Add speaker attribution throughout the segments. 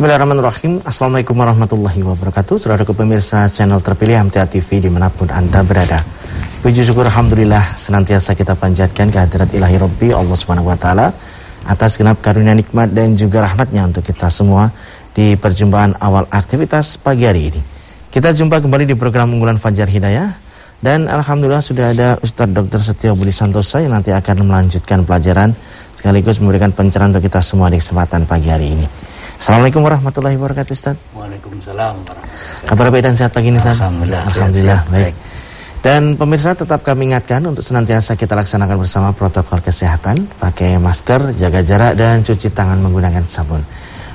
Speaker 1: Bismillahirrahmanirrahim Assalamualaikum warahmatullahi wabarakatuh Saudara pemirsa channel terpilih MTA TV di mana pun Anda berada Puji syukur Alhamdulillah senantiasa kita panjatkan kehadirat ilahi Rabbi Allah Subhanahu Wa Taala atas genap karunia nikmat dan juga rahmatnya untuk kita semua di perjumpaan awal aktivitas pagi hari ini. Kita jumpa kembali di program unggulan Fajar Hidayah dan Alhamdulillah sudah ada Ustadz Dr. Setio Budi Santosa yang nanti akan melanjutkan pelajaran sekaligus memberikan pencerahan untuk kita semua di kesempatan pagi hari ini. Assalamualaikum warahmatullahi wabarakatuh Ustaz.
Speaker 2: Waalaikumsalam
Speaker 1: Kabar baik dan sehat pagi ini Ustaz?
Speaker 2: Alhamdulillah.
Speaker 1: Alhamdulillah, sehat, baik. Dan pemirsa tetap kami ingatkan untuk senantiasa kita laksanakan bersama protokol kesehatan, pakai masker, jaga jarak dan cuci tangan menggunakan sabun.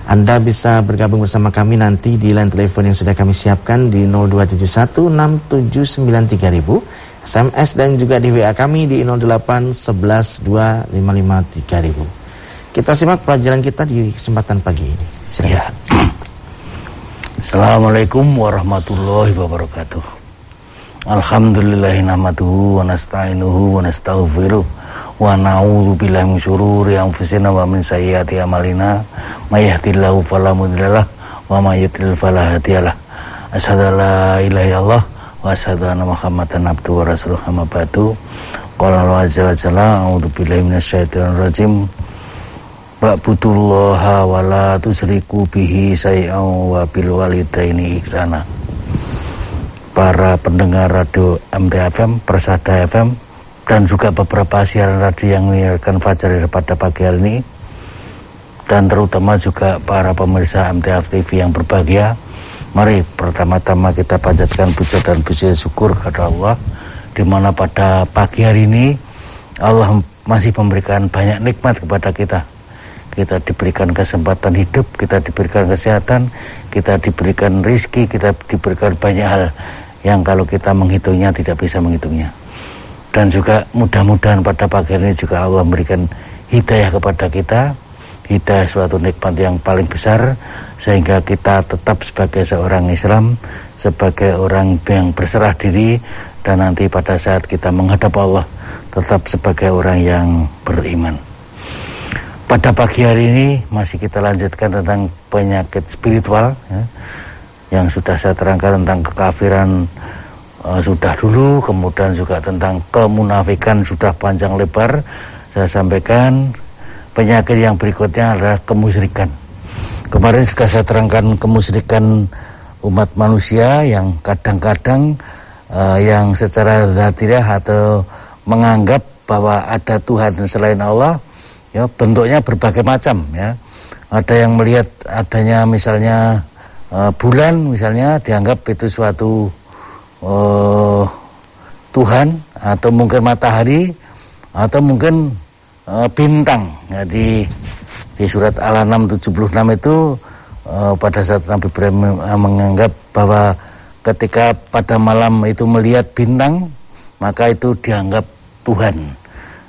Speaker 1: Anda bisa bergabung bersama kami nanti di line telepon yang sudah kami siapkan di 02716793000, SMS dan juga di WA kami di 08112553000. Kita simak pelajaran kita di kesempatan pagi ini.
Speaker 2: Ya. Assalamualaikum warahmatullahi wabarakatuh. Alhamdulillahi nahmaduhu wa nasta'inuhu wa nastaghfiruh wa na'udzu billahi min syururi anfusina wa min sayyiati a'malina may yahdihillahu fala mudhillalah wa may yudlil fala hadiyalah. Asyhadu an la ilaha illallah wa asyhadu anna Muhammadan abduhu wa rasuluhu amma ba'du. Qala Allah azza wa jalla a'udzu billahi minasyaitonir rajim. Wa'budullaha wa la tusriku bihi say'aw wa bil walidaini ihsana. Para pendengar radio MTFM, Persada FM, dan juga beberapa siaran radio yang menyiarkan Fajar pada pagi hari ini, dan terutama juga para pemirsa MTF TV yang berbahagia, mari pertama-tama kita panjatkan puja dan puji syukur kepada Allah, di mana pada pagi hari ini Allah masih memberikan banyak nikmat kepada kita kita diberikan kesempatan hidup, kita diberikan kesehatan, kita diberikan rizki, kita diberikan banyak hal yang kalau kita menghitungnya tidak bisa menghitungnya. Dan juga mudah-mudahan pada pagi ini juga Allah memberikan hidayah kepada kita, hidayah suatu nikmat yang paling besar, sehingga kita tetap sebagai seorang Islam, sebagai orang yang berserah diri, dan nanti pada saat kita menghadap Allah, tetap sebagai orang yang beriman. Pada pagi hari ini masih kita lanjutkan tentang penyakit spiritual ya, yang sudah saya terangkan tentang kekafiran uh, sudah dulu, kemudian juga tentang kemunafikan sudah panjang lebar. Saya sampaikan penyakit yang berikutnya adalah kemusyrikan. Kemarin sudah saya terangkan kemusyrikan umat manusia yang kadang-kadang uh, yang secara zatilah atau menganggap bahwa ada Tuhan selain Allah ya bentuknya berbagai macam ya. Ada yang melihat adanya misalnya uh, bulan misalnya dianggap itu suatu uh, Tuhan atau mungkin matahari atau mungkin uh, bintang. Ya, di di surat Al-An'am 76 itu uh, pada saat Nabi Ibrahim menganggap bahwa ketika pada malam itu melihat bintang maka itu dianggap Tuhan.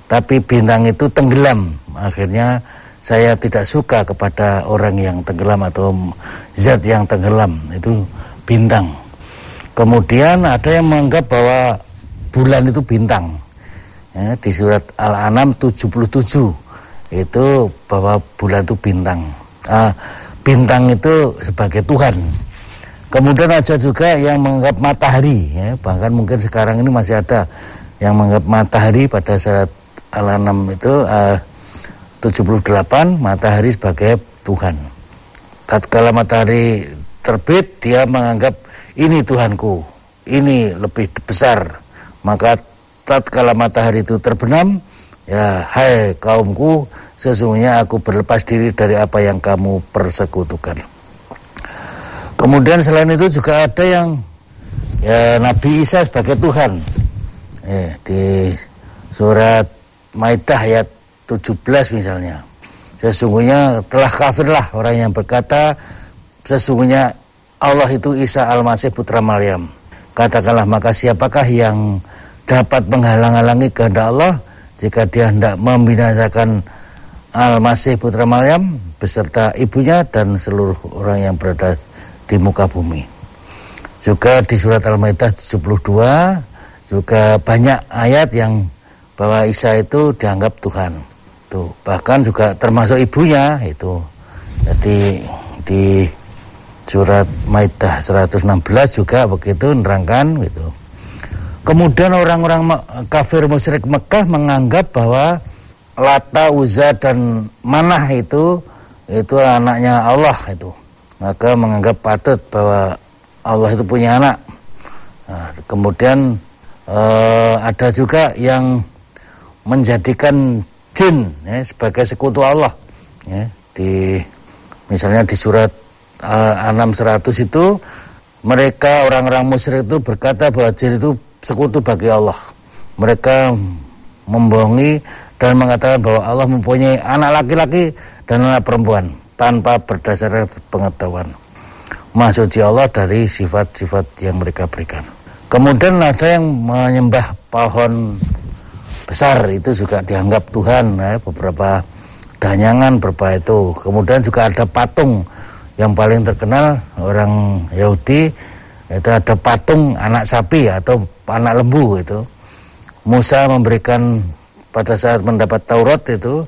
Speaker 2: Tapi bintang itu tenggelam akhirnya saya tidak suka kepada orang yang tenggelam atau zat yang tenggelam itu bintang. Kemudian ada yang menganggap bahwa bulan itu bintang. Ya, di surat Al-An'am 77 itu bahwa bulan itu bintang. Ah, bintang itu sebagai Tuhan. Kemudian ada juga yang menganggap matahari ya, bahkan mungkin sekarang ini masih ada yang menganggap matahari pada saat Al-An'am itu uh, 78 matahari sebagai Tuhan. Tatkala matahari terbit dia menganggap ini Tuhanku, ini lebih besar. Maka tatkala matahari itu terbenam, ya hai kaumku, sesungguhnya aku berlepas diri dari apa yang kamu persekutukan. Kemudian selain itu juga ada yang ya Nabi Isa sebagai Tuhan. Eh, di surat Maidah ayat 17 misalnya. Sesungguhnya telah kafirlah orang yang berkata sesungguhnya Allah itu Isa Al-Masih putra Maryam. Katakanlah maka siapakah yang dapat menghalang-halangi kehendak Allah jika dia hendak membinasakan Al-Masih putra Maryam beserta ibunya dan seluruh orang yang berada di muka bumi. Juga di surat Al-Maidah 72 juga banyak ayat yang bahwa Isa itu dianggap Tuhan itu bahkan juga termasuk ibunya itu jadi di surat Maidah 116 juga begitu nerangkan gitu. Kemudian orang-orang kafir musyrik Mekah menganggap bahwa Lata, Uzza dan Manah itu itu anaknya Allah itu. Maka menganggap patut bahwa Allah itu punya anak. Nah, kemudian eh, ada juga yang menjadikan jin ya, sebagai sekutu Allah. Ya, di misalnya di surat uh, Anam 100 itu mereka orang-orang musyrik itu berkata bahwa jin itu sekutu bagi Allah. Mereka membohongi dan mengatakan bahwa Allah mempunyai anak laki-laki dan anak perempuan tanpa berdasarkan pengetahuan. Maksudnya Allah dari sifat-sifat yang mereka berikan. Kemudian ada yang menyembah pohon besar itu juga dianggap Tuhan ya, beberapa danyangan berbahaya itu. Kemudian juga ada patung yang paling terkenal orang Yahudi itu ada patung anak sapi atau anak lembu itu. Musa memberikan pada saat mendapat Taurat itu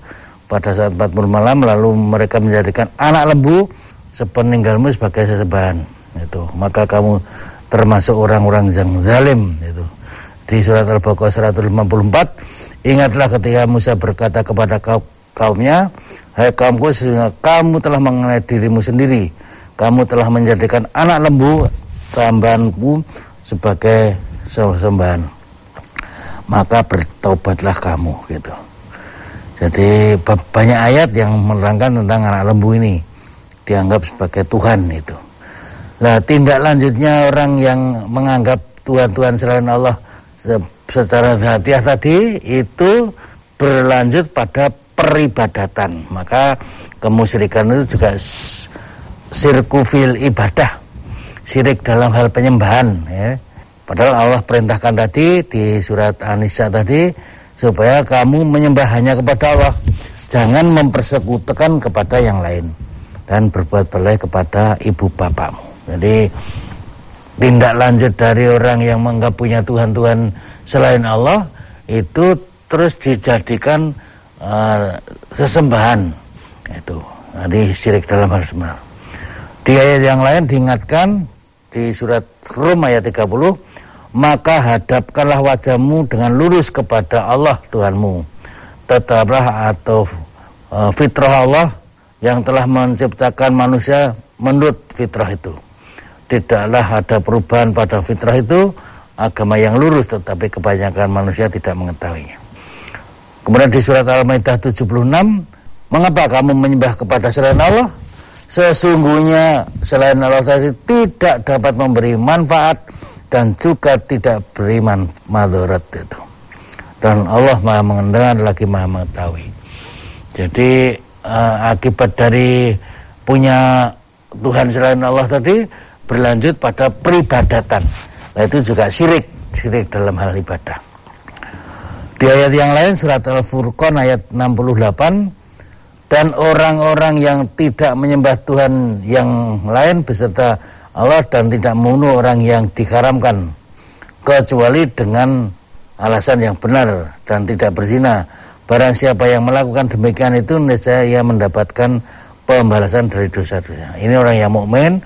Speaker 2: pada saat 40 malam lalu mereka menjadikan anak lembu sepeninggalmu sebagai sesembahan itu maka kamu termasuk orang-orang yang zalim itu di surat Al-Baqarah 154 ingatlah ketika Musa berkata kepada kaum kaumnya, Hai kaumku, kamu telah mengenai dirimu sendiri. Kamu telah menjadikan anak lembu tambahanku sebagai sembahan. Maka bertobatlah kamu gitu. Jadi banyak ayat yang menerangkan tentang anak lembu ini dianggap sebagai Tuhan itu. Nah tindak lanjutnya orang yang menganggap Tuhan-Tuhan selain Allah secara hatiah tadi itu berlanjut pada peribadatan. Maka kemusyrikan itu juga sirkufil ibadah. Sirik dalam hal penyembahan ya. Padahal Allah perintahkan tadi di surat An-Nisa tadi supaya kamu menyembah hanya kepada Allah. Jangan mempersekutukan kepada yang lain dan berbuat baik kepada ibu bapakmu. Jadi tindak lanjut dari orang yang menganggap punya Tuhan-Tuhan selain Allah itu terus dijadikan uh, sesembahan. Itu di syirik dalam hal semar. Di ayat yang lain diingatkan di surat Rum ayat 30 maka hadapkanlah wajahmu dengan lurus kepada Allah Tuhanmu. Tetaplah atau uh, fitrah Allah yang telah menciptakan manusia menurut fitrah itu tidaklah ada perubahan pada fitrah itu agama yang lurus tetapi kebanyakan manusia tidak mengetahuinya Kemudian di surat Al-Maidah 76, mengapa kamu menyembah kepada selain Allah? Sesungguhnya selain Allah tadi tidak dapat memberi manfaat dan juga tidak beri madharat itu. Dan Allah maha mengendengar lagi maha mengetahui. Jadi uh, akibat dari punya Tuhan selain Allah tadi berlanjut pada peribadatan. Nah itu juga syirik, syirik dalam hal ibadah. Di ayat yang lain surat Al-Furqan ayat 68 dan orang-orang yang tidak menyembah Tuhan yang lain beserta Allah dan tidak membunuh orang yang diharamkan kecuali dengan alasan yang benar dan tidak berzina. Barang siapa yang melakukan demikian itu niscaya ia mendapatkan pembalasan dari dosa-dosa. Ini orang yang mukmin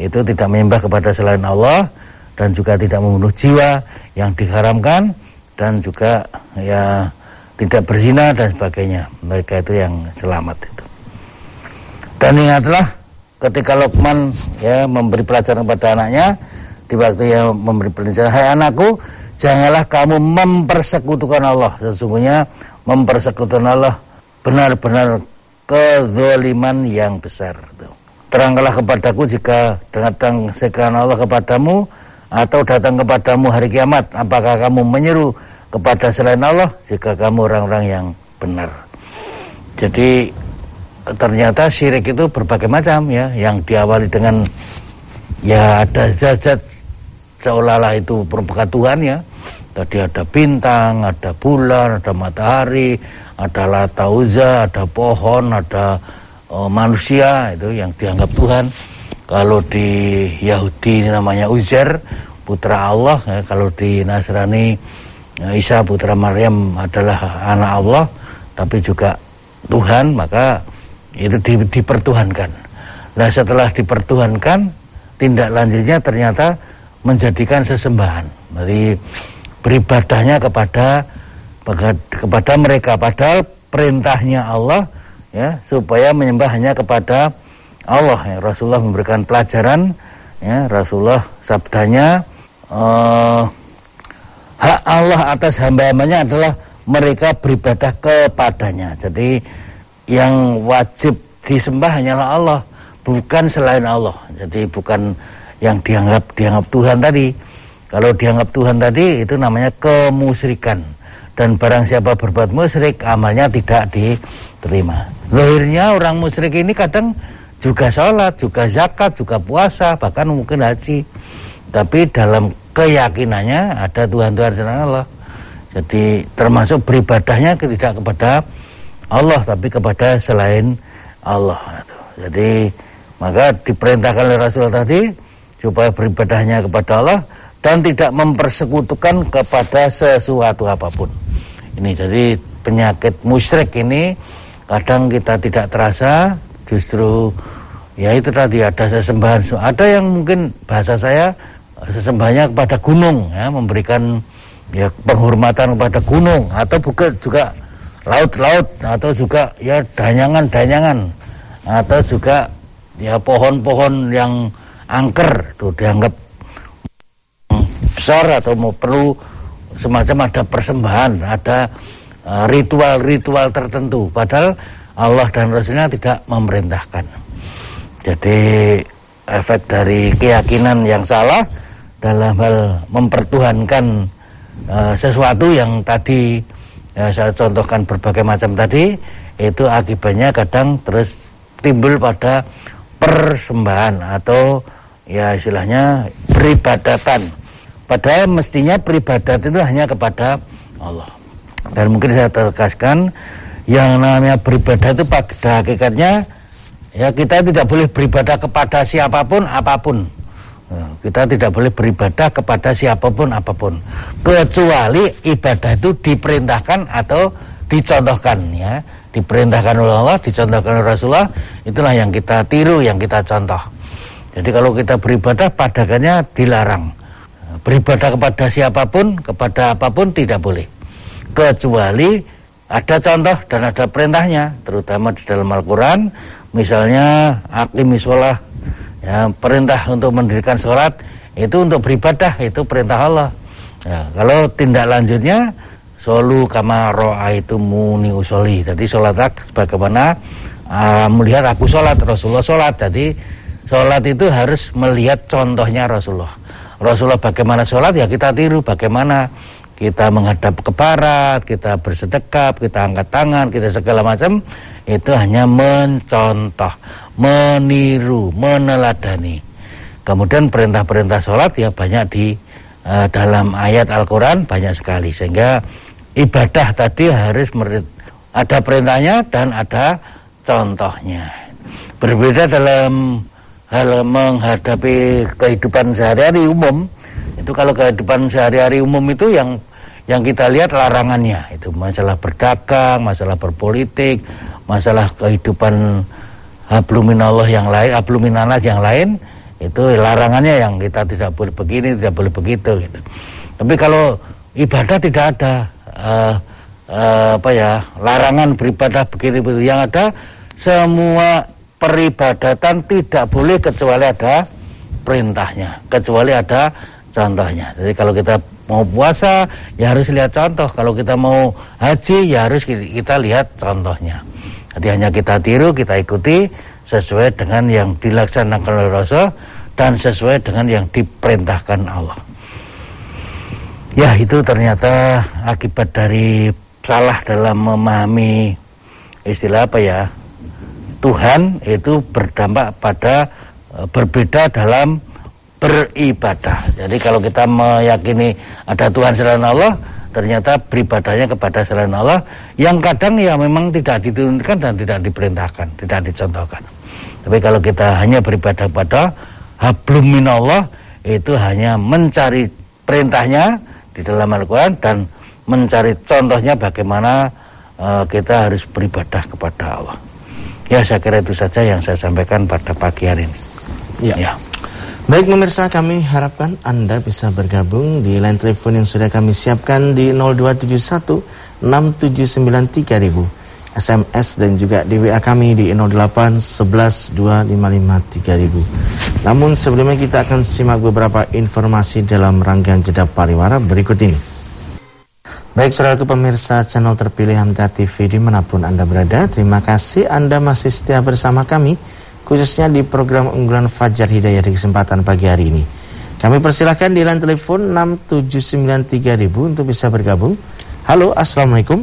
Speaker 2: itu tidak menyembah kepada selain Allah dan juga tidak membunuh jiwa yang diharamkan dan juga ya tidak berzina dan sebagainya. Mereka itu yang selamat itu. Dan ingatlah ketika Lokman ya memberi pelajaran kepada anaknya di waktu yang memberi pelajaran, "Hai anakku, janganlah kamu mempersekutukan Allah. Sesungguhnya mempersekutukan Allah benar-benar kezaliman yang besar." Terangkanlah kepadaku jika datang sekian Allah kepadamu atau datang kepadamu hari kiamat. Apakah kamu menyeru kepada selain Allah jika kamu orang-orang yang benar? Jadi ternyata syirik itu berbagai macam ya yang diawali dengan ya ada zat-zat seolah-olah itu merupakan Tuhan ya. Tadi ada bintang ada bulan ada matahari ada latauza ada pohon ada uh, manusia itu yang dianggap Tuhan kalau di Yahudi ini namanya Uzair, putra Allah. Ya, kalau di Nasrani, ya, Isa putra Maryam adalah anak Allah, tapi juga Tuhan, maka itu di, dipertuhankan. Nah setelah dipertuhankan, tindak lanjutnya ternyata menjadikan sesembahan. Jadi beribadahnya kepada kepada mereka padahal perintahnya Allah ya supaya menyembah hanya kepada Allah ya. Rasulullah memberikan pelajaran ya Rasulullah sabdanya uh, hak Allah atas hamba-hambanya adalah mereka beribadah kepadanya jadi yang wajib disembah hanyalah Allah bukan selain Allah jadi bukan yang dianggap dianggap Tuhan tadi kalau dianggap Tuhan tadi itu namanya kemusyrikan dan barang siapa berbuat musyrik amalnya tidak diterima. Lahirnya orang musyrik ini kadang juga sholat, juga zakat, juga puasa, bahkan mungkin haji. Tapi dalam keyakinannya ada Tuhan-Tuhan selain Allah. Jadi termasuk beribadahnya tidak kepada Allah, tapi kepada selain Allah. Jadi maka diperintahkan oleh Rasul tadi supaya beribadahnya kepada Allah dan tidak mempersekutukan kepada sesuatu apa pun. Ini jadi penyakit musyrik ini kadang kita tidak terasa justru ya itu tadi ada sesembahan. Ada yang mungkin bahasa saya sesembahnya kepada gunung ya memberikan ya penghormatan kepada gunung atau bukan juga laut-laut atau juga ya danyangan-danyangan atau juga ya pohon-pohon yang angker tuh dianggap besar atau mau perlu semacam ada persembahan, ada ritual-ritual uh, tertentu. Padahal Allah dan Rasulnya tidak memerintahkan. Jadi efek dari keyakinan yang salah dalam hal mempertuhankan uh, sesuatu yang tadi ya, saya contohkan berbagai macam tadi itu akibatnya kadang terus timbul pada persembahan atau ya istilahnya peribadatan Padahal mestinya peribadat itu hanya kepada Allah. Dan mungkin saya tegaskan yang namanya beribadah itu pada hakikatnya ya kita tidak boleh beribadah kepada siapa pun apa pun. Ya, kita tidak boleh beribadah kepada siapa pun apa pun kecuali ibadah itu diperintahkan atau dicontohkan ya diperintahkan oleh Allah dicontohkan oleh Rasulullah itulah yang kita tiru yang kita contoh jadi kalau kita beribadah padakannya dilarang beribadah kepada siapa pun, kepada apa pun tidak boleh. Kecuali ada contoh dan ada perintahnya, terutama di dalam Al-Quran, misalnya akimi sholah, ya, perintah untuk mendirikan sholat, itu untuk beribadah, itu perintah Allah. Ya, kalau tindak lanjutnya, solu kama itu muni usoli. Jadi sholat sebagaimana uh, melihat aku sholat, Rasulullah sholat. Jadi sholat itu harus melihat contohnya Rasulullah. Rasulullah bagaimana sholat ya kita tiru bagaimana kita menghadap ke barat, kita bersedekap, kita angkat tangan, kita segala macam itu hanya mencontoh, meniru, meneladani. Kemudian perintah-perintah sholat ya banyak di uh, dalam ayat Al-Quran banyak sekali sehingga ibadah tadi harus ada perintahnya dan ada contohnya. Berbeda dalam hal menghadapi kehidupan sehari-hari umum itu kalau kehidupan sehari-hari umum itu yang yang kita lihat larangannya itu masalah berdagang, masalah berpolitik, masalah kehidupan habluminallah yang lain, habluminanas yang lain itu larangannya yang kita tidak boleh begini, tidak boleh begitu gitu. Tapi kalau ibadah tidak ada uh, uh, apa ya larangan beribadah begitu begitu yang ada semua peribadatan tidak boleh kecuali ada perintahnya, kecuali ada contohnya. Jadi kalau kita mau puasa ya harus lihat contoh, kalau kita mau haji ya harus kita lihat contohnya. Jadi hanya kita tiru, kita ikuti sesuai dengan yang dilaksanakan oleh Rasul dan sesuai dengan yang diperintahkan Allah. Ya itu ternyata akibat dari salah dalam memahami istilah apa ya Tuhan itu berdampak pada e, berbeda dalam beribadah. Jadi kalau kita meyakini ada Tuhan selain Allah, ternyata beribadahnya kepada selain Allah yang kadang ya memang tidak diturunkan dan tidak diperintahkan, tidak dicontohkan. Tapi kalau kita hanya beribadah pada hablum minallah itu hanya mencari perintahnya di dalam Al-Qur'an dan mencari contohnya bagaimana uh, kita harus beribadah kepada Allah. Ya saya kira itu saja yang saya sampaikan pada pagi hari ini.
Speaker 1: Ya. ya. Baik pemirsa kami harapkan Anda bisa bergabung di line telepon yang sudah kami siapkan di 0271 6793000 SMS dan juga di WA kami di 08 11 255 3000. Namun sebelumnya kita akan simak beberapa informasi dalam rangkaian jeda pariwara berikut ini. Baik saudara pemirsa channel terpilih Hamta TV di mana pun Anda berada, terima kasih Anda masih setia bersama kami khususnya di program unggulan Fajar Hidayah di kesempatan pagi hari ini. Kami persilahkan di line telepon 6793000 untuk bisa bergabung. Halo, Assalamualaikum.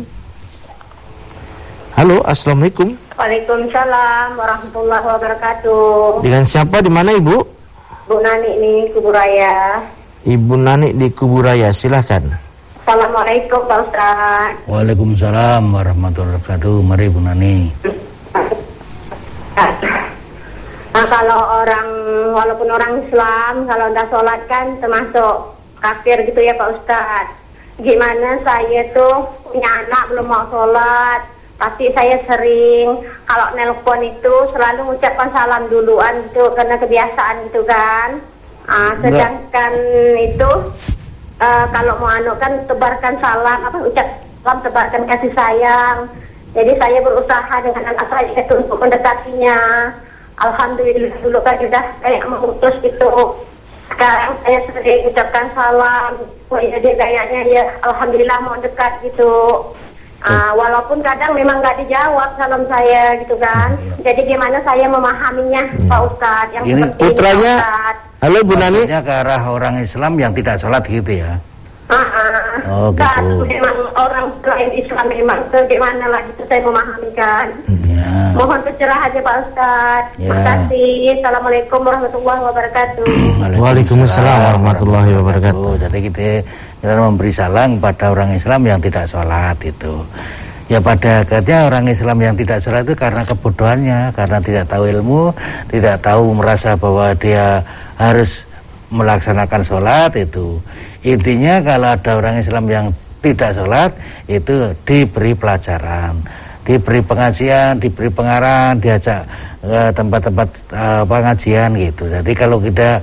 Speaker 1: Halo, Assalamualaikum.
Speaker 3: Waalaikumsalam warahmatullahi wabarakatuh.
Speaker 1: Dengan siapa di mana Ibu?
Speaker 3: Bu Nani di Kuburaya.
Speaker 1: Ibu Nani di Kuburaya, silahkan.
Speaker 3: Assalamualaikum Pak Ustaz.
Speaker 2: Waalaikumsalam warahmatullahi wabarakatuh. Mari Bu Nani.
Speaker 3: Nah kalau orang walaupun orang Islam kalau udah sholat kan termasuk kafir gitu ya Pak Ustadz. Gimana saya tuh punya anak belum mau sholat, pasti saya sering kalau nelpon itu selalu mengucapkan salam duluan gitu karena kebiasaan gitu kan. Uh, sedangkan itu uh, kalau mau anu kan tebarkan salam apa ucap salam tebarkan kasih sayang. Jadi saya berusaha dengan anak saya itu untuk mendekatinya Alhamdulillah dulu kan sudah kayak memutus gitu sekarang saya sering ucapkan salam. Oh, ya dia kayaknya ya Alhamdulillah mau dekat gitu. Uh, walaupun kadang memang nggak dijawab salam saya gitu kan. Ya. jadi gimana saya memahaminya ya. Pak Ustadz? Yang
Speaker 1: ini putranya
Speaker 2: ini, halo Bu Nani. Ke arah orang Islam yang tidak sholat gitu ya
Speaker 3: oh gitu. Memang orang lain Islam memang bagaimana lah itu saya memahami kan. Ya. Mohon pencerahannya Pak Ustaz. Ya. Terima kasih. Assalamualaikum warahmatullahi wabarakatuh.
Speaker 1: Waalaikumsalam warahmatullahi wabarakatuh.
Speaker 2: Jadi kita kita memberi salam pada orang Islam yang tidak sholat itu. Ya pada akhirnya orang Islam yang tidak sholat itu karena kebodohannya, karena tidak tahu ilmu, tidak tahu merasa bahwa dia harus melaksanakan sholat itu. Intinya kalau ada orang Islam yang tidak sholat itu diberi pelajaran diberi pengajian diberi pengarahan diajak ke tempat-tempat uh, pengajian gitu. Jadi kalau kita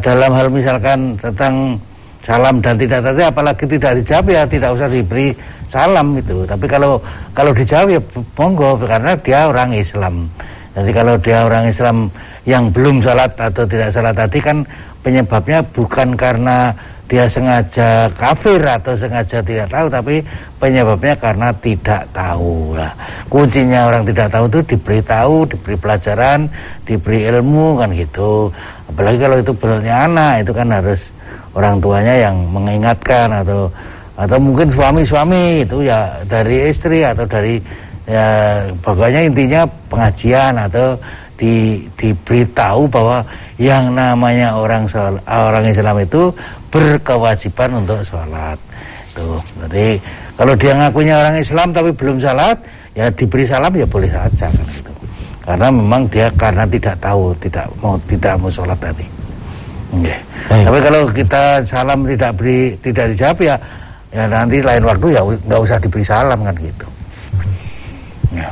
Speaker 2: dalam hal misalkan tentang salam dan tidak tadi apalagi tidak dijawab ya tidak usah diberi salam itu. Tapi kalau kalau dijawab ya monggo karena dia orang Islam jadi kalau dia orang Islam yang belum sholat atau tidak sholat tadi kan penyebabnya bukan karena dia sengaja kafir atau sengaja tidak tahu tapi penyebabnya karena tidak tahu lah. Kuncinya orang tidak tahu itu diberi tahu diberi pelajaran diberi ilmu kan gitu. Apalagi kalau itu benarnya anak itu kan harus orang tuanya yang mengingatkan atau atau mungkin suami-suami itu ya dari istri atau dari ya pokoknya intinya pengajian atau di diberitahu bahwa yang namanya orang orang Islam itu berkewajiban untuk sholat. Tuh jadi kalau dia ngakunya orang Islam tapi belum sholat ya diberi salam ya boleh saja kan gitu. Karena memang dia karena tidak tahu tidak mau tidak mau sholat tadi. Yeah. tapi kalau kita salam tidak beri tidak dijawab ya ya nanti lain waktu ya nggak usah diberi salam kan gitu
Speaker 1: Ya.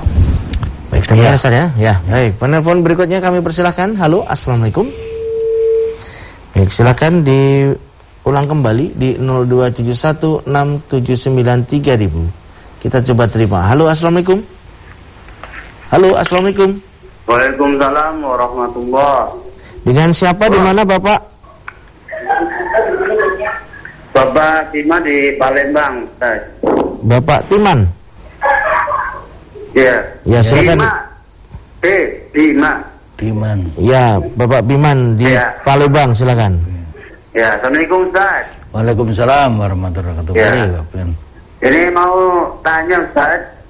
Speaker 1: Baik, terima ya. kasih ya. Ya, baik. Penelpon berikutnya kami persilahkan. Halo, assalamualaikum. Baik, silakan di ulang kembali di 02716793000. Kita coba terima. Halo, assalamualaikum. Halo, assalamualaikum.
Speaker 4: Waalaikumsalam warahmatullah.
Speaker 1: Dengan siapa di mana Bapak?
Speaker 4: Bapak Timan di Palembang.
Speaker 1: Bapak Timan.
Speaker 4: Ya.
Speaker 1: Ya, silakan.
Speaker 4: Bima. B. Bima.
Speaker 2: Biman.
Speaker 1: Ya, Bapak Biman di ya. Palembang, silakan.
Speaker 4: Ya, Assalamualaikum Ustaz.
Speaker 2: Waalaikumsalam warahmatullahi wabarakatuh. Ya.
Speaker 4: Jadi mau tanya Ustaz.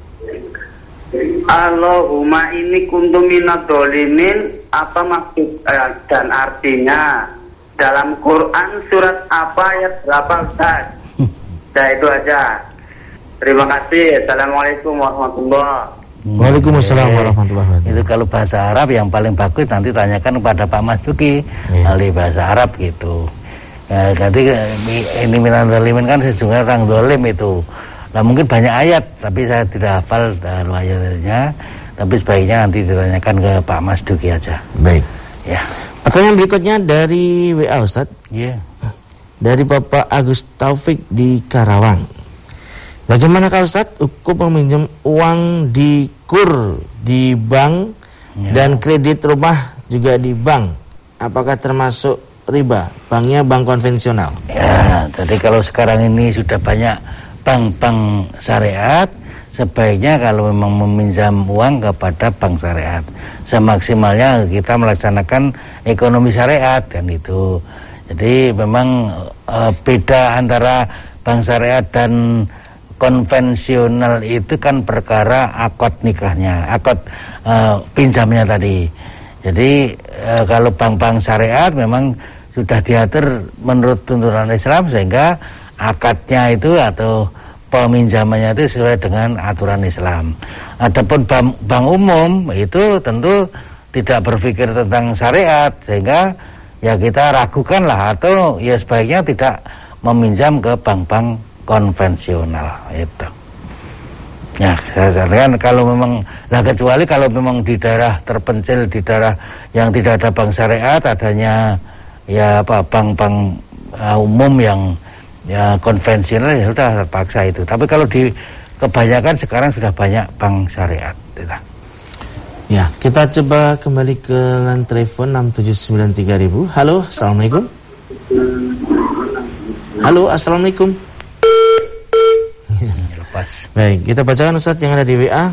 Speaker 4: Allahumma ini kuntum dolimin apa maksud eh, dan artinya dalam Quran surat apa ayat berapa Ustaz? Nah itu aja. Terima kasih. Assalamualaikum warahmatullahi wabarakatuh.
Speaker 1: Waalaikumsalam warahmatullahi wabarakatuh.
Speaker 2: Itu kalau bahasa Arab yang paling bagus nanti tanyakan kepada Pak Mas Duki yeah. ahli bahasa Arab gitu. Ya, nanti ini minan dolimin kan sesungguhnya orang dolim itu. Nah mungkin banyak ayat tapi saya tidak hafal dalam ayatnya. Tapi sebaiknya nanti ditanyakan ke Pak Mas Duki aja.
Speaker 1: Baik.
Speaker 2: Ya.
Speaker 1: Pertanyaan berikutnya dari WA Ustaz.
Speaker 2: Iya.
Speaker 1: Dari Bapak Agus Taufik di Karawang. Bagaimana kalau Ustaz hukum meminjam uang di kur di bank
Speaker 2: Ya.
Speaker 1: dan kredit rumah juga di bank? Apakah termasuk riba? Banknya bank konvensional.
Speaker 2: Ya, jadi kalau sekarang ini sudah banyak bank-bank syariat, sebaiknya kalau memang meminjam uang kepada bank syariat, semaksimalnya kita melaksanakan ekonomi syariat kan itu. Jadi memang eh, beda antara bank syariat dan konvensional itu kan perkara akad nikahnya, akad eh, pinjamnya tadi. Jadi eh, kalau bank-bank syariat memang sudah diatur menurut tuntunan Islam sehingga akadnya itu atau peminjamannya itu sesuai dengan aturan Islam. Adapun bank, bank umum itu tentu tidak berpikir tentang syariat sehingga ya kita ragukan lah atau ya sebaiknya tidak meminjam ke bank-bank konvensional itu. Ya, saya sarankan kalau memang lah kecuali kalau memang di daerah terpencil di daerah yang tidak ada bank syariat adanya ya apa bank-bank uh, umum yang ya konvensional ya sudah terpaksa itu. Tapi kalau di kebanyakan sekarang sudah banyak bank syariat. Gitu.
Speaker 1: Ya, kita coba kembali ke line telepon 6793000. Halo, Assalamualaikum. Halo, Assalamualaikum.
Speaker 2: Lepas.
Speaker 1: Baik, kita bacakan Ustaz yang ada di WA.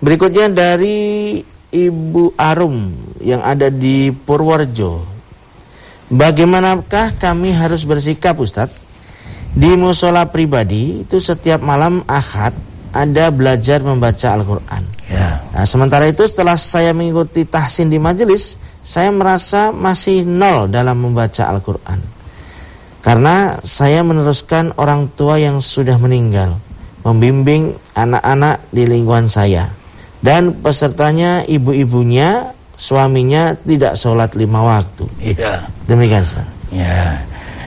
Speaker 1: Berikutnya dari Ibu Arum yang ada di Purworejo. Bagaimanakah kami harus bersikap Ustaz? Di musola pribadi itu setiap malam Ahad ada belajar membaca Al-Qur'an.
Speaker 2: Ya.
Speaker 1: Nah, sementara itu setelah saya mengikuti tahsin di majelis, saya merasa masih nol dalam membaca Al-Qur'an. Karena saya meneruskan orang tua yang sudah meninggal, membimbing anak-anak di lingkungan saya. Dan pesertanya ibu-ibunya, suaminya tidak sholat lima waktu.
Speaker 2: Iya.
Speaker 1: Demikian Ustaz.
Speaker 2: Ya.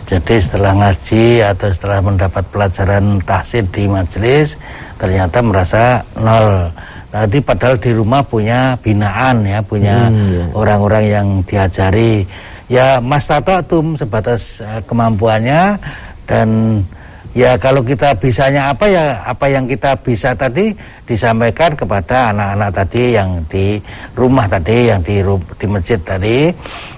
Speaker 2: Jadi setelah ngaji atau setelah mendapat pelajaran tahsin di majelis ternyata merasa nol. Tadi padahal di rumah punya binaan ya, punya
Speaker 1: Hmm, iya.
Speaker 2: orang-orang yang diajari. Ya Mas Tatum sebatas eh, kemampuannya dan ya kalau kita bisanya apa ya apa yang kita bisa tadi disampaikan kepada anak-anak tadi yang di rumah tadi yang di di masjid tadi.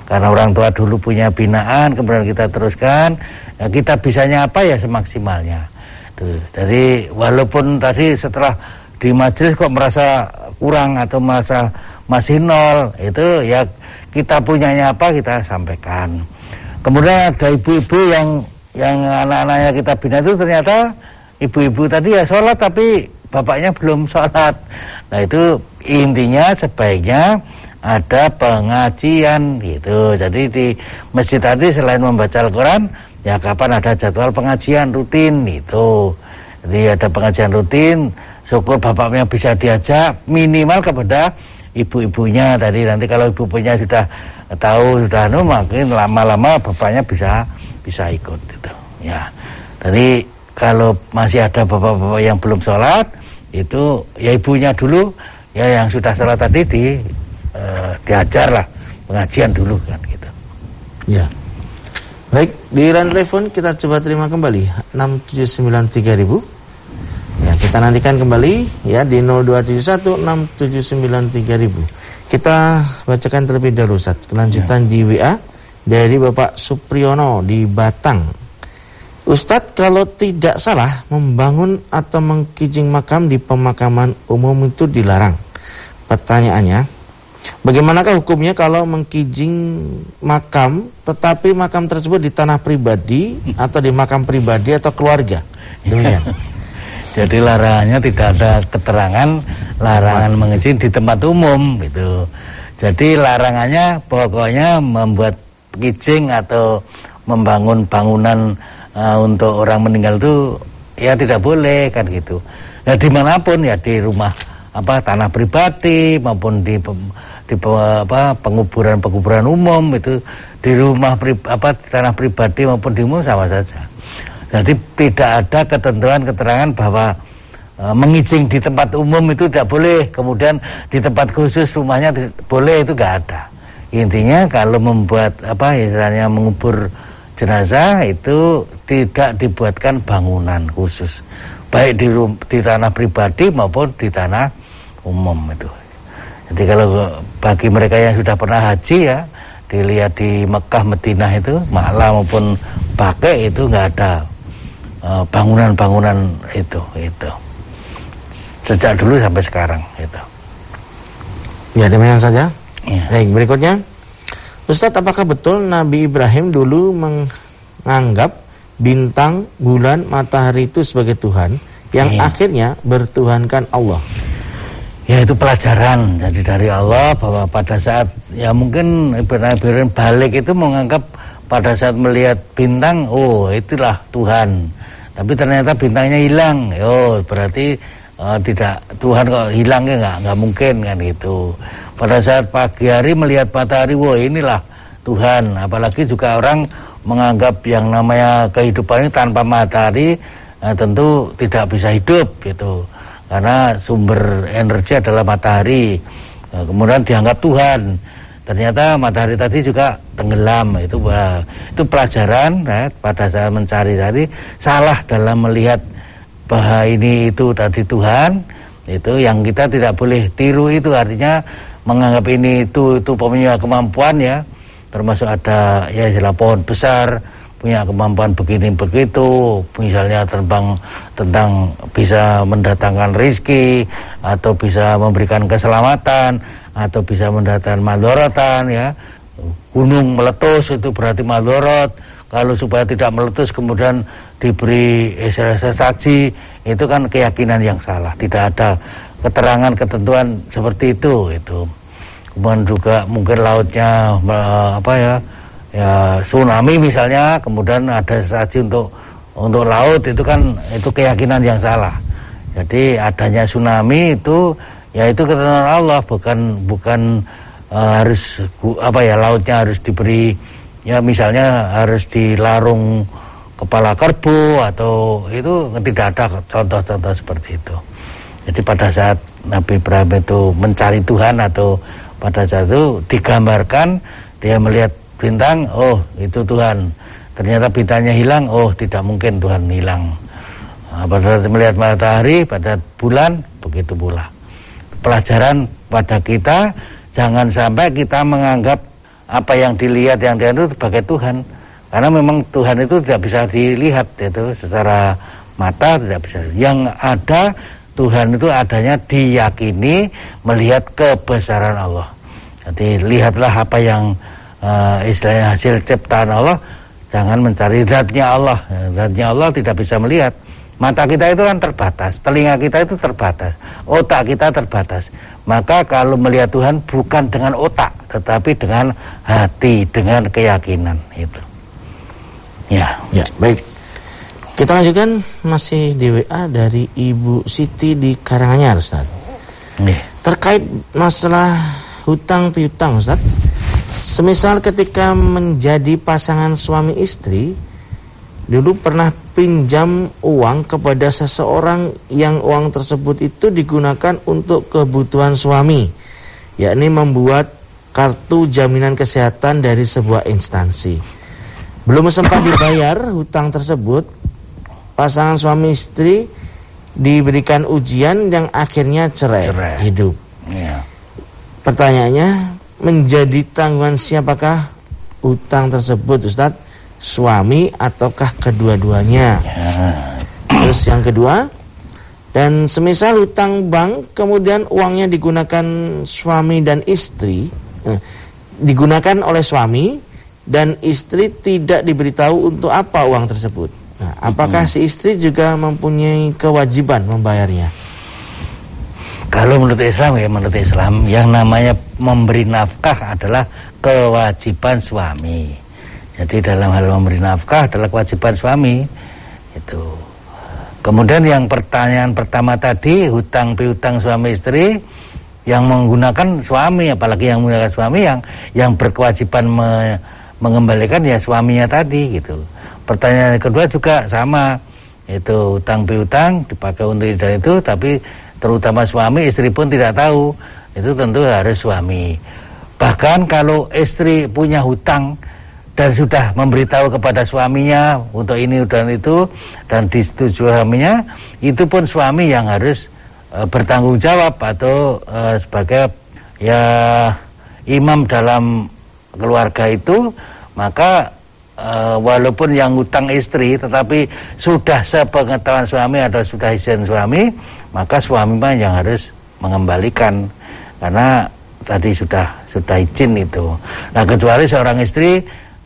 Speaker 2: Karena orang tua dulu punya binaan kemudian kita teruskan. Ya kita bisanya apa ya semaksimalnya? Tuh jadi walaupun tadi setelah di majelis kok merasa kurang atau merasa masih nol itu ya kita punyanya apa kita sampaikan. Kemudian ada ibu-ibu yang yang anak-anaknya kita bina itu ternyata ibu-ibu tadi ya sholat tapi bapaknya belum sholat. Nah itu intinya sebaiknya ada pengajian gitu. Jadi di masjid tadi selain membaca Al-Quran ya kapan ada jadwal pengajian rutin gitu. Jadi ada pengajian rutin syukur bapaknya bisa diajak minimal kepada ibu-ibunya tadi. Nanti kalau ibu-ibunya sudah tahu sudah anu makin lama-lama bapaknya bisa bisa ikut gitu ya jadi kalau masih ada bapak-bapak yang belum sholat itu ya ibunya dulu ya yang sudah sholat tadi di eh, diajar lah pengajian dulu kan gitu
Speaker 1: Ya. Baik, di line telepon kita coba terima kembali 6793000. Ya, kita nantikan kembali ya di 02716793000. Kita bacakan terlebih dahulu Ustaz. Kelanjutan di WA dari Bapak Supriyono di Batang. Ustadz kalau tidak salah membangun atau mengkijing makam di pemakaman umum itu dilarang. Pertanyaannya, bagaimanakah hukumnya kalau mengkijing makam tetapi makam tersebut di tanah pribadi atau di makam pribadi atau keluarga? Demikian.
Speaker 2: Jadi larangannya tidak ada keterangan larangan mengizin di tempat umum gitu. Jadi larangannya pokoknya membuat kijing atau membangun bangunan uh, untuk orang meninggal itu ya tidak boleh kan gitu. Nah di mana pun ya di rumah apa tanah pribadi maupun di di apa penguburan penguburan umum itu di rumah pri, apa tanah pribadi maupun di umum sama saja. Jadi tidak ada ketentuan keterangan bahwa mengijing di tempat umum itu tidak boleh kemudian di tempat khusus rumahnya boleh itu nggak ada intinya kalau membuat apa istilahnya mengubur jenazah itu tidak dibuatkan bangunan khusus baik di di tanah pribadi maupun di tanah umum itu. Jadi kalau bagi mereka yang sudah pernah haji ya dilihat di Mekah Madinah itu Ma'la maupun pakai itu nggak ada eh, bangunan-bangunan uh, itu itu sejak dulu sampai sekarang itu.
Speaker 1: Ya demikian saja. Ya. Baik berikutnya Ustadz apakah betul Nabi Ibrahim dulu menganggap bintang, bulan, matahari itu sebagai Tuhan yang iya. akhirnya bertuhankan Allah.
Speaker 2: Ya itu pelajaran jadi dari Allah bahwa pada saat ya mungkin Ibrahim balik itu menganggap pada saat melihat bintang oh itulah Tuhan. Tapi ternyata bintangnya hilang. Oh berarti uh, tidak Tuhan kok hilangnya nggak nggak mungkin kan itu. Pada saat pagi hari melihat matahari, wah inilah Tuhan. Apalagi juga orang menganggap yang namanya kehidupan ini tanpa matahari nah, tentu tidak bisa hidup gitu karena sumber energi adalah matahari nah, kemudian dianggap Tuhan ternyata matahari tadi juga tenggelam itu itu pelajaran ya, pada saat mencari tadi salah dalam melihat bahwa ini itu tadi Tuhan itu yang kita tidak boleh tiru itu. Artinya menganggap ini itu itu punya kemampuan ya. Termasuk ada ya istilah pohon besar punya kemampuan begini begitu. Misalnya tentang tentang bisa mendatangkan rizki atau bisa memberikan keselamatan atau bisa mendatangkan madorotan ya. Gunung meletus itu berarti madorot kalau supaya tidak meletus kemudian diberi sesaji itu kan keyakinan yang salah. Tidak ada keterangan ketentuan seperti itu itu kemudian juga mungkin lautnya apa ya ya tsunami misalnya kemudian ada saji untuk untuk laut itu kan itu keyakinan yang salah. Jadi adanya tsunami itu ya itu ketentuan Allah bukan bukan uh, harus apa ya lautnya harus diberi ya misalnya harus dilarung kepala kerbau atau itu tidak ada contoh-contoh seperti itu. Jadi pada saat Nabi Ibrahim itu mencari Tuhan atau pada saat itu digambarkan dia melihat bintang oh itu Tuhan. Ternyata bintangnya hilang oh tidak mungkin Tuhan hilang. Nah, pada saat melihat matahari pada bulan begitu pula. Pelajaran pada kita jangan sampai kita menganggap apa yang dilihat yang dia itu sebagai Tuhan karena memang Tuhan itu tidak bisa dilihat itu secara mata tidak bisa yang ada Tuhan itu adanya diyakini melihat kebesaran Allah. Jadi lihatlah apa yang uh, istilahnya hasil ciptaan Allah, jangan mencari zatnya Allah. Zatnya Allah tidak bisa melihat. Mata kita itu kan terbatas, telinga kita itu terbatas, otak kita terbatas. Maka kalau melihat Tuhan bukan dengan otak, tetapi dengan hati, dengan keyakinan itu.
Speaker 1: Ya. Ya, baik. Kita lanjutkan masih di WA dari Ibu Siti di Karanganyar, Ustaz. Nih. Terkait masalah hutang piutang, Ustaz. Semisal ketika menjadi pasangan suami istri, dulu pernah pinjam uang kepada seseorang yang uang tersebut itu digunakan untuk kebutuhan suami, yakni membuat kartu jaminan kesehatan dari sebuah instansi. Belum sempat dibayar hutang tersebut, pasangan suami istri diberikan ujian yang akhirnya cerai, cerai. hidup. Ya. Pertanyaannya menjadi tanggungan siapakah utang tersebut Ustadz? Suami ataukah kedua-duanya? Ya. Terus yang kedua, dan semisal utang bank kemudian uangnya digunakan suami dan istri, digunakan oleh suami dan istri tidak diberitahu untuk apa uang tersebut. Nah, apakah hmm. si istri juga mempunyai kewajiban membayarnya?
Speaker 2: Kalau menurut Islam ya menurut Islam yang namanya memberi nafkah adalah kewajiban suami. Jadi dalam hal memberi nafkah adalah kewajiban suami. Itu. Kemudian yang pertanyaan pertama tadi hutang piutang suami istri yang menggunakan suami apalagi yang menggunakan suami yang yang berkewajiban me, mengembalikan ya suaminya tadi gitu. Pertanyaan kedua juga sama itu utang piutang dipakai untuk dan itu tapi terutama suami istri pun tidak tahu itu tentu harus suami bahkan kalau istri punya hutang dan sudah memberitahu kepada suaminya untuk ini dan itu dan disetujui suaminya itu pun suami yang harus e, bertanggung jawab atau e, sebagai ya imam dalam keluarga itu maka uh, walaupun yang utang istri tetapi sudah sepengetahuan suami atau sudah izin suami maka suami yang harus mengembalikan. Karena tadi sudah sudah izin itu. Nah kecuali seorang istri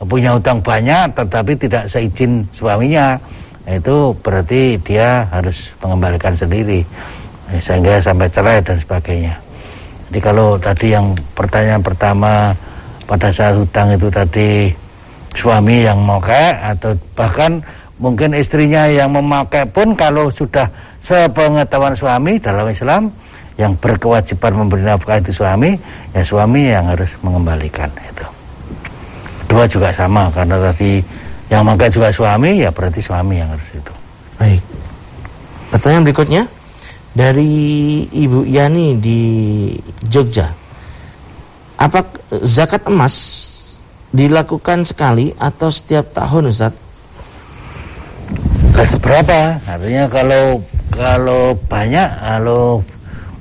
Speaker 2: punya utang banyak tetapi tidak seizin suaminya itu berarti dia harus mengembalikan sendiri sehingga sampai cerai dan sebagainya. Jadi kalau tadi yang pertanyaan pertama pada saat hutang itu tadi suami yang memakai atau bahkan mungkin istrinya yang memakai pun kalau sudah sepengetahuan suami dalam Islam yang berkewajiban memberi nafkah itu suami ya suami yang harus mengembalikan itu. Dua juga sama karena tadi yang memakai juga suami ya berarti suami yang harus itu.
Speaker 1: Baik. Pertanyaan berikutnya dari Ibu Yani di Jogja apa zakat emas dilakukan sekali atau setiap tahun Ustaz?
Speaker 2: Nah, seberapa? Artinya kalau kalau banyak kalau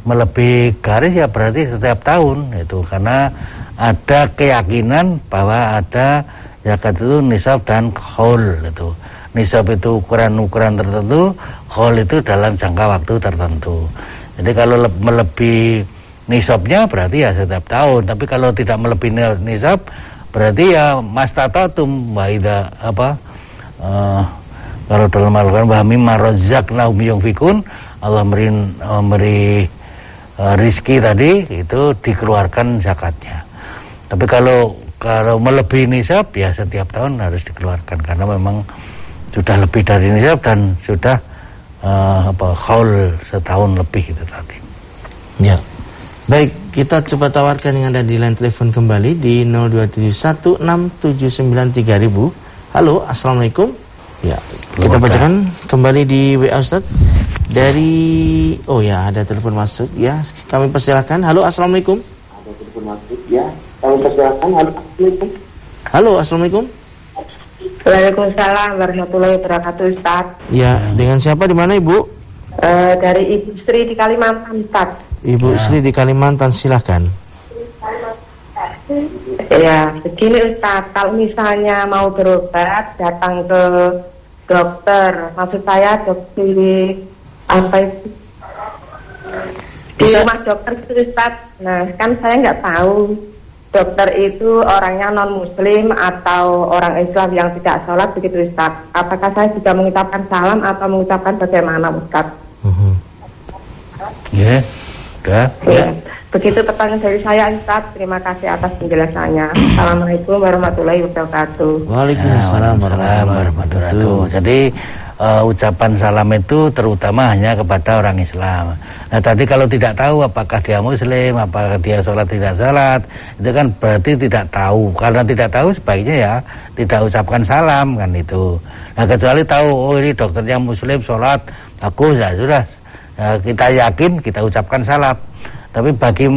Speaker 2: melebihi garis ya berarti setiap tahun itu karena ada keyakinan bahwa ada zakat itu nisab dan khol itu. Nisab itu ukuran-ukuran tertentu, khol itu dalam jangka waktu tertentu. Jadi kalau melebihi nisabnya berarti ya setiap tahun, tapi kalau tidak melebihi nisab berarti ya mastatatum wa apa uh, kalau dalam Al-Qur'an wa mimma razaqnahum yunfikun Allah memberi memberi uh, rizki tadi itu dikeluarkan zakatnya. Tapi kalau kalau melebihi nisab ya setiap tahun harus dikeluarkan karena memang sudah lebih dari nisab dan sudah uh, apa haul setahun lebih itu tadi.
Speaker 1: Ya. Baik, kita coba tawarkan yang ada di line telepon kembali di 02716793000. Halo, Assalamualaikum. Ya, kita bacakan kembali di WA Ustaz. Dari oh ya, ada telepon masuk ya. Kami persilahkan. Halo, Assalamualaikum. Ada telepon masuk ya. Kami persilahkan. Halo, Assalamualaikum. Halo, Assalamualaikum.
Speaker 3: Waalaikumsalam warahmatullahi wabarakatuh Ustaz.
Speaker 1: Ya, dengan siapa di mana Ibu?
Speaker 3: Uh, dari Ibu Sri di Kalimantan Ustaz.
Speaker 1: Ibu ya. Sri di Kalimantan silahkan.
Speaker 3: Ya, begini Ustaz, kalau misalnya mau berobat datang ke dokter, maksud saya dokter apa itu di rumah dokter itu Ustaz. Nah, kan saya nggak tahu dokter itu orangnya non Muslim atau orang Islam yang tidak sholat begitu Ustaz. Apakah saya juga mengucapkan salam atau mengucapkan bagaimana Ustaz? Uh -huh.
Speaker 2: Yeah. Ya.
Speaker 3: Begitu pertanyaan dari saya Ustaz. Terima kasih atas penjelasannya. Assalamualaikum warahmatullahi wabarakatuh.
Speaker 1: Waalaikumsalam warahmatullahi wabarakatuh.
Speaker 2: Jadi uh, ucapan salam itu terutama hanya kepada orang Islam. Nah tadi kalau tidak tahu apakah dia Muslim, apakah dia sholat tidak sholat, itu kan berarti tidak tahu. Karena tidak tahu sebaiknya ya tidak ucapkan salam kan itu. Nah kecuali tahu oh ini dokternya Muslim sholat bagus ya sudah ya, kita yakin kita ucapkan salam tapi bagi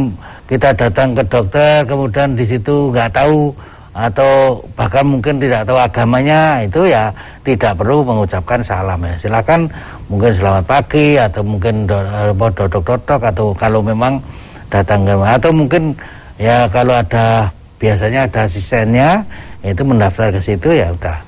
Speaker 2: kita datang ke dokter kemudian di situ nggak tahu atau bahkan mungkin tidak tahu agamanya itu ya tidak perlu mengucapkan salam ya. Silakan mungkin selamat pagi atau mungkin dodok-dodok atau kalau memang datang ke atau mungkin ya kalau ada biasanya ada asistennya itu mendaftar ke situ ya udah.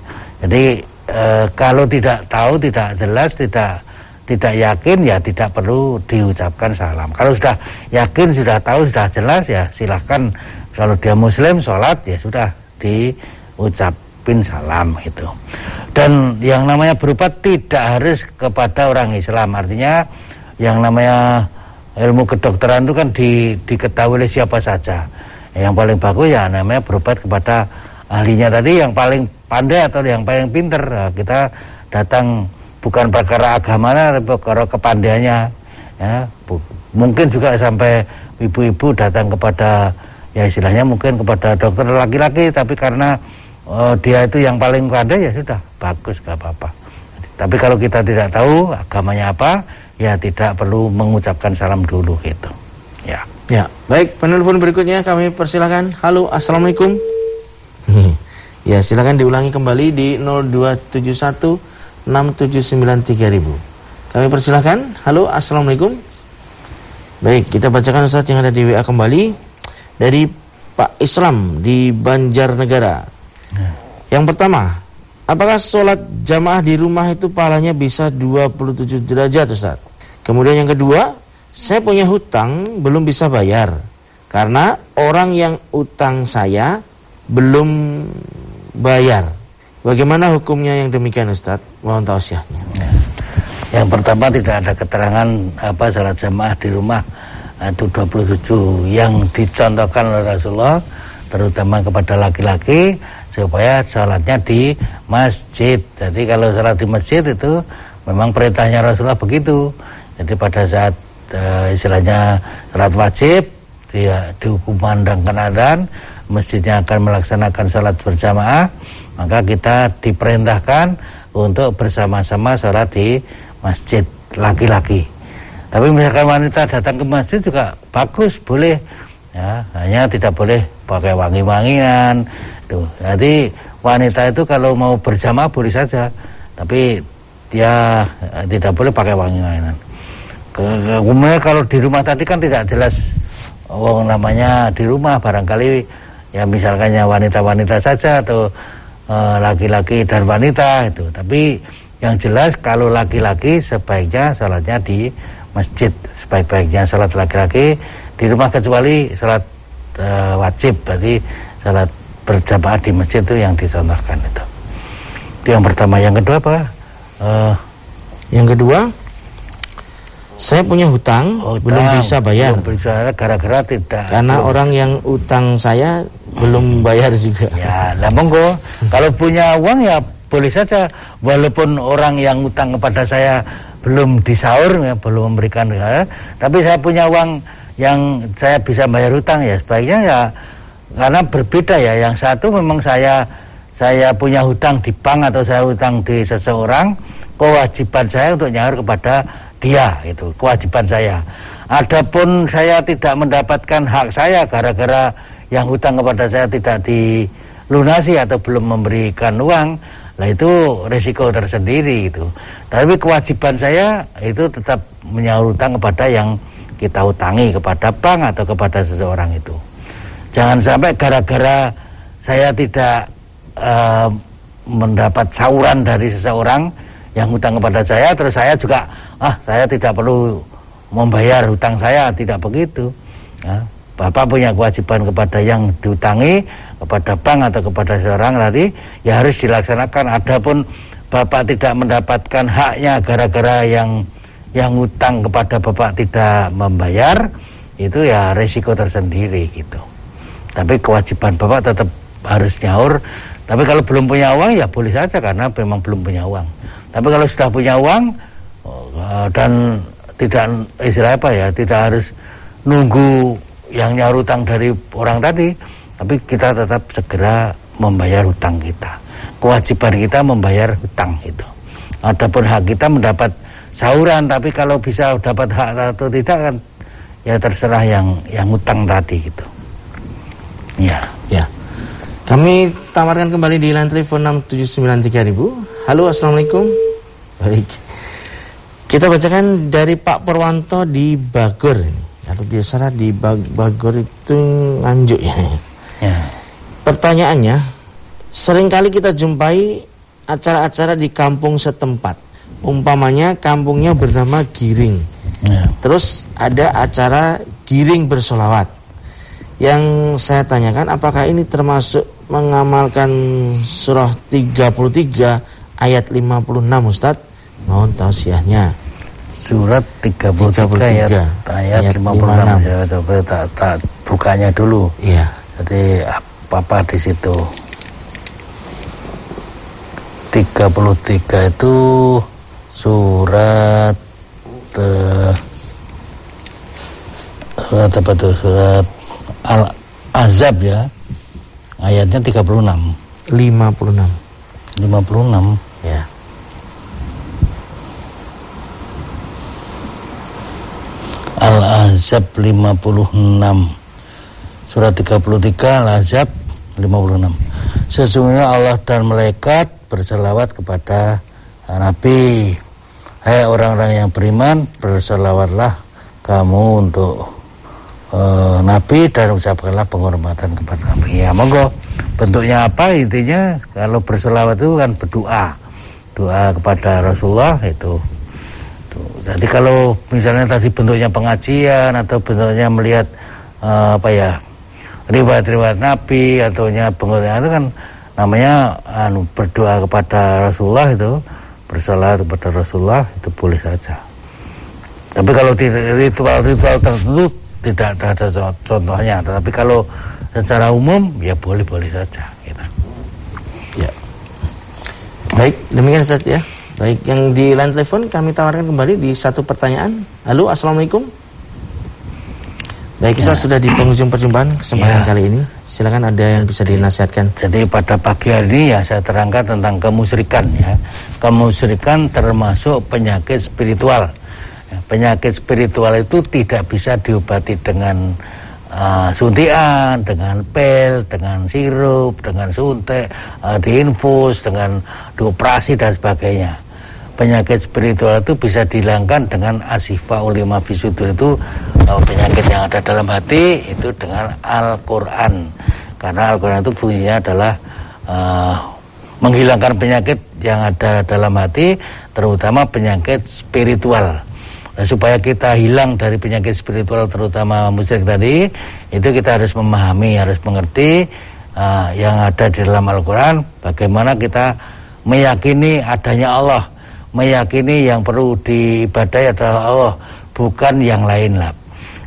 Speaker 2: Jadi e, kalau tidak tahu tidak jelas tidak tidak yakin ya tidak perlu diucapkan salam. Kalau sudah yakin, sudah tahu, sudah jelas ya silahkan kalau dia muslim sholat ya sudah diucapin salam itu. Dan yang namanya berupa tidak harus kepada orang Islam. Artinya yang namanya ilmu kedokteran itu kan di, diketahui oleh siapa saja. Yang paling bagus ya namanya berobat kepada ahlinya tadi yang paling pandai atau yang paling pinter. Nah, kita datang bukan perkara agamanya tapi perkara kepandaiannya ya mungkin juga sampai ibu-ibu datang kepada ya istilahnya mungkin kepada dokter laki-laki tapi karena uh, dia itu yang paling pandai ya sudah bagus gak apa-apa Tapi kalau kita tidak tahu agamanya apa, ya tidak perlu mengucapkan salam dulu gitu. Ya.
Speaker 1: Ya, baik penelpon berikutnya kami persilakan. Halo, assalamualaikum. ya, silakan diulangi kembali di 0271 6793000. Kami persilakan. Halo, assalamualaikum. Baik, kita bacakan Ustaz yang ada di WA kembali dari Pak Islam di Banjarnegara. Ya. Yang pertama, apakah sholat jamaah di rumah itu pahalanya bisa 27 derajat Ustaz? Kemudian yang kedua, saya punya hutang belum bisa bayar karena orang yang utang saya belum bayar. Bagaimana hukumnya yang demikian Ustadz? Mohon tausiahnya.
Speaker 2: Ya. Yang pertama tidak ada keterangan apa salat jamaah di rumah itu 27 yang dicontohkan oleh Rasulullah terutama kepada laki-laki supaya sholatnya di masjid. Jadi kalau sholat di masjid itu memang perintahnya Rasulullah begitu. Jadi pada saat uh, istilahnya salat wajib dia dikumandangkan adzan masjidnya akan melaksanakan salat berjamaah maka kita diperintahkan untuk bersama-sama salat di masjid laki-laki tapi misalkan wanita datang ke masjid juga bagus boleh. Ya hanya tidak boleh pakai wangi-wangian. Tuh jadi wanita itu kalau mau berjamaah boleh saja tapi dia eh, tidak boleh pakai wangi-wangian. Kemudian kalau di rumah tadi kan tidak jelas oh namanya di rumah. Barangkali ya misalkannya wanita-wanita saja atau eh, laki-laki dan wanita itu. Tapi yang jelas kalau laki-laki sebaiknya salatnya di masjid, sebaik-baiknya salat laki-laki di rumah kecuali salat e, wajib berarti salat berjamaah di masjid itu yang dicontohkan itu. Itu yang pertama, yang kedua apa?
Speaker 1: E, yang kedua saya punya hutang, hutang belum bisa bayar.
Speaker 2: Belum bisa gara-gara tidak.
Speaker 1: Karena belum. orang yang utang saya belum bayar juga.
Speaker 2: Ya, lah monggo. Kalau punya uang ya boleh saja walaupun orang yang utang kepada saya belum disaur ya, belum memberikan ya, tapi saya punya uang yang saya bisa bayar hutang ya. Sebaiknya ya karena berbeda ya. Yang satu memang saya saya punya hutang di bank atau saya hutang di seseorang kewajiban saya untuk nyaur kepada dia itu kewajiban saya. Adapun saya tidak mendapatkan hak saya gara-gara yang hutang kepada saya tidak dilunasi atau belum memberikan uang, lah itu resiko tersendiri itu. Tapi kewajiban saya itu tetap menyaur hutang kepada yang kita hutangi kepada bank atau kepada seseorang itu. Jangan sampai gara-gara saya tidak uh, mendapat sauran dari seseorang yang hutang kepada saya terus saya juga ah saya tidak perlu membayar hutang saya tidak begitu ya, Bapak punya kewajiban kepada yang diutangi kepada bank atau kepada seorang tadi ya harus dilaksanakan. Adapun Bapak tidak mendapatkan haknya gara-gara yang yang hutang kepada Bapak tidak membayar itu ya resiko tersendiri gitu. Tapi kewajiban Bapak tetap harus nyaur. Tapi kalau belum punya uang ya boleh saja karena memang belum punya uang. Tapi kalau sudah punya uang eh, dan tidak istilah apa ya, tidak harus nunggu yang nyaur utang dari orang tadi, tapi kita tetap segera membayar hutang kita. Kewajiban kita membayar hutang itu. Adapun hak kita mendapat sauran, tapi kalau bisa dapat hak atau tidak kan ya terserah yang yang hutang tadi itu.
Speaker 1: Ya. Ya. Kami tawarkan kembali di line telepon 6793000 Halo, Assalamualaikum. Baik. Kita bacakan dari Pak Purwanto di Bagor. Kalau biasa di Bag Bagor itu nganjuk ya. ya. Pertanyaannya, sering kali kita jumpai acara-acara di kampung setempat. Umpamanya kampungnya bernama Giring. Ya. Terus ada acara Giring bersolawat. Yang saya tanyakan apakah ini termasuk mengamalkan surah 33 ayat 56 Ustaz. Mohon tausiahnya.
Speaker 2: Surat 33, 33 ayat, ayat, ayat 56 ya coba tak, tak bukanya dulu.
Speaker 1: Iya.
Speaker 2: Jadi apa-apa di situ. 33 itu surat uh, surat apa tuh? Surat Al-Azab ya. Ayatnya 36.
Speaker 1: 56.
Speaker 2: 56
Speaker 1: Ya.
Speaker 2: Al-Ahzab 56 Surat 33 Al-Ahzab 56 Sesungguhnya Allah dan malaikat berselawat kepada Nabi. Hai orang-orang yang beriman berselawatlah kamu untuk uh, Nabi dan ucapkanlah penghormatan kepada Nabi. Ya monggo. Bentuknya apa intinya? Kalau berselawat itu kan berdoa. Doa kepada Rasulullah itu jadi kalau misalnya tadi bentuknya pengajian atau bentuknya melihat uh, apa ya riwayat-riwayat Nabi atau pengorbanan itu kan namanya anu berdoa kepada Rasulullah itu bersalah kepada Rasulullah itu boleh saja. Tapi kalau ritual-ritual tertentu tidak ada contohnya. Tapi kalau secara umum ya boleh-boleh saja. Gitu.
Speaker 1: Ya. Baik, demikian saja. Baik, yang di line telepon kami tawarkan kembali di satu pertanyaan. Halo, assalamualaikum. Baik, kita ya. sudah di penghujung perjumpaan kesempatan ya. kali ini. Silakan ada yang bisa dinasihatkan.
Speaker 2: Jadi pada pagi hari ini ya saya terangkan tentang kemusyrikan ya. Kemusyrikan termasuk penyakit spiritual. Ya, penyakit spiritual itu tidak bisa diobati dengan uh, suntian, dengan pil, dengan sirup, dengan suntik, uh, diinfus, dengan dioperasi dan sebagainya penyakit spiritual itu bisa dihilangkan dengan asifa ulima fisudur itu uh, penyakit yang ada dalam hati itu dengan Al-Quran. Karena Al-Quran itu fungsinya adalah uh, menghilangkan penyakit yang ada dalam hati terutama penyakit spiritual. Nah, supaya kita hilang dari penyakit spiritual terutama musyrik tadi itu kita harus memahami harus mengerti uh, yang ada di dalam Al-Quran bagaimana kita meyakini adanya Allah meyakini yang perlu diibadai adalah Allah bukan yang lain lah.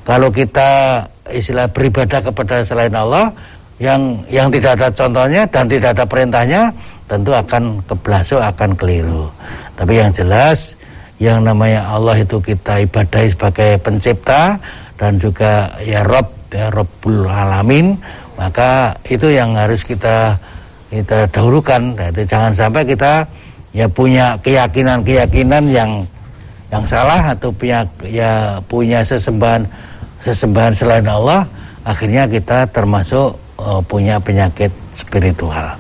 Speaker 2: Kalau kita istilah beribadah kepada selain Allah yang yang tidak ada contohnya dan tidak ada perintahnya tentu akan keblasuk akan keliru. Tapi yang jelas yang namanya Allah itu kita ibadai sebagai pencipta dan juga ya Rob ya Robbul Alamin maka itu yang harus kita kita dahulukan. Jadi jangan sampai kita ya punya keyakinan-keyakinan yang yang salah atau punya ya punya sesembahan sesembahan selain Allah akhirnya kita termasuk uh, punya penyakit spiritual.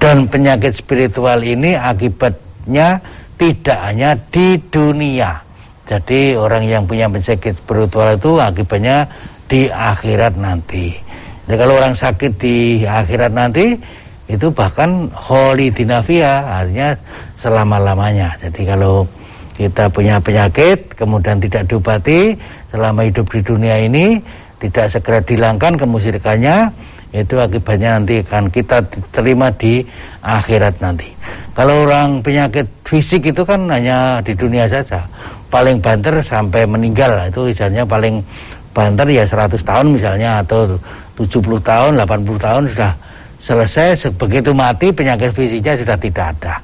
Speaker 2: Dan penyakit spiritual ini akibatnya tidak hanya di dunia. Jadi orang yang punya penyakit spiritual itu akibatnya di akhirat nanti. Jadi kalau orang sakit di akhirat nanti itu bahkan holy dinafia artinya selama-lamanya. Jadi kalau kita punya penyakit kemudian tidak diobati selama hidup di dunia ini tidak segera dihilangkan kemusyrikannya itu akibatnya nanti akan kita terima di akhirat nanti. Kalau orang penyakit fisik itu kan hanya di dunia saja. Paling banter sampai meninggal itu misalnya paling banter ya 100 tahun misalnya atau 70 tahun, 80 tahun sudah selesai begitu mati penyakit fisiknya sudah tidak ada.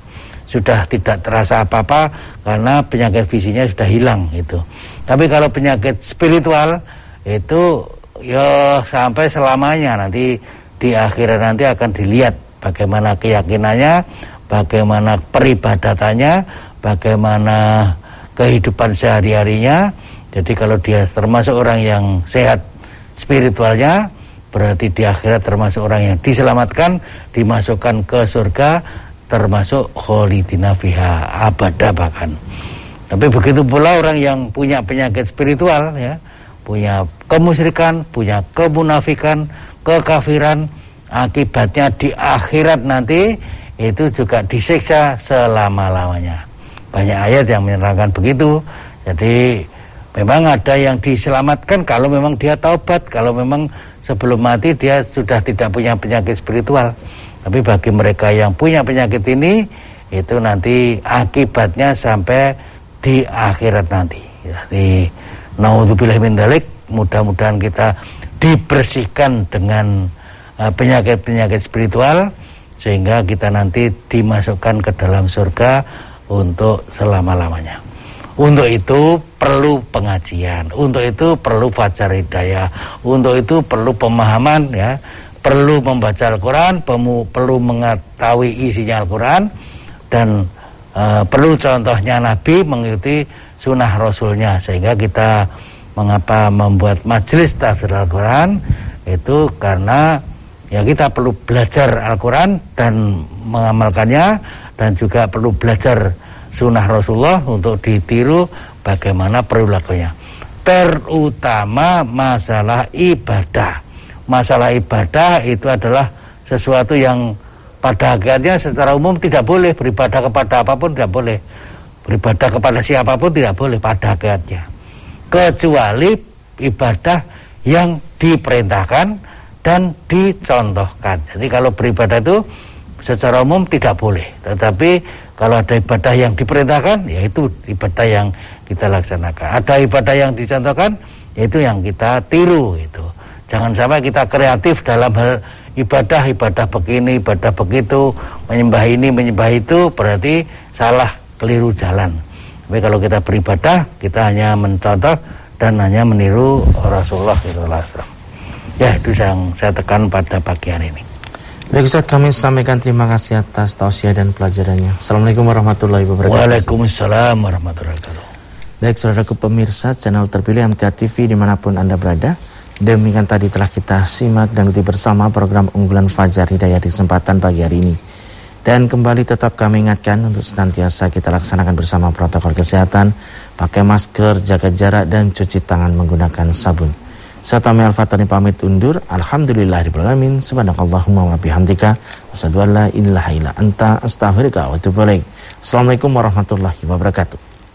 Speaker 2: Sudah tidak terasa apa-apa karena penyakit fisiknya sudah hilang itu tapi kalau penyakit spiritual itu ya sampai selamanya. Nanti di akhirat nanti akan dilihat bagaimana keyakinannya bagaimana peribadatannya bagaimana kehidupan sehari-harinya. Jadi kalau dia termasuk orang yang sehat spiritualnya berarti di akhirat termasuk orang yang diselamatkan dimasukkan ke surga termasuk kholidina fiha abada bahkan. Tapi begitu pula orang yang punya penyakit spiritual ya punya kemusyrikan punya kemunafikan kekafiran akibatnya di akhirat nanti itu juga disiksa selama-lamanya. Banyak ayat yang menerangkan begitu. Jadi memang ada yang diselamatkan kalau memang dia taubat kalau memang sebelum mati dia sudah tidak punya penyakit spiritual. Tapi bagi mereka yang punya penyakit ini itu nanti akibatnya sampai di akhirat nanti. Jadi naudzubillah min dalik, mudah-mudahan kita dibersihkan dengan uh, penyakit-penyakit spiritual sehingga kita nanti dimasukkan ke dalam surga untuk selama-lamanya. Untuk itu perlu pengajian, untuk itu perlu fajar hidayah, untuk itu perlu pemahaman ya, perlu membaca Al-Quran, perlu mengetahui isinya Al-Quran dan e, perlu contohnya Nabi mengikuti sunnah Rasulnya sehingga kita mengapa membuat majelis tafsir Al-Quran itu karena ya kita perlu belajar Al-Quran dan mengamalkannya dan juga perlu belajar sunnah Rasulullah untuk ditiru bagaimana perilakunya. Terutama masalah ibadah. Masalah ibadah itu adalah sesuatu yang pada akhirnya secara umum tidak boleh. Beribadah kepada apa pun tidak boleh. Beribadah kepada siapa pun tidak boleh pada akhirnya kecuali ibadah yang diperintahkan dan dicontohkan. Jadi kalau beribadah itu secara umum tidak boleh, tetapi kalau ada ibadah yang diperintahkan, yaitu ibadah yang kita laksanakan. Ada ibadah yang dicontohkan, yaitu yang kita tiru itu. Jangan sampai kita kreatif dalam hal ibadah, ibadah begini, ibadah begitu, menyembah ini, menyembah itu, berarti salah, keliru jalan. Tapi kalau kita beribadah, kita hanya mencontoh dan hanya meniru Rasulullah SAW. Ya, itu yang saya tekan pada pagi hari ini.
Speaker 1: Baik Ustaz, kami sampaikan terima kasih atas tausiah dan pelajarannya. Assalamualaikum warahmatullahi wabarakatuh.
Speaker 2: Waalaikumsalam warahmatullahi wabarakatuh.
Speaker 1: Baik, saudaraku pemirsa channel terpilih MTA TV di mana pun Anda berada. Demikian tadi telah kita simak dan ikuti bersama program unggulan Fajar Hidayah di kesempatan pagi hari ini. Dan kembali tetap kami ingatkan untuk senantiasa kita laksanakan bersama protokol kesehatan, pakai masker, jaga jarak, dan cuci tangan menggunakan sabun. Saya Tami Al-Fatani pamit undur. Alhamdulillah Alhamdulillahirrahmanirrahim. Subhanakallahumma wa bihamdika. Assalamualaikum warahmatullahi wabarakatuh.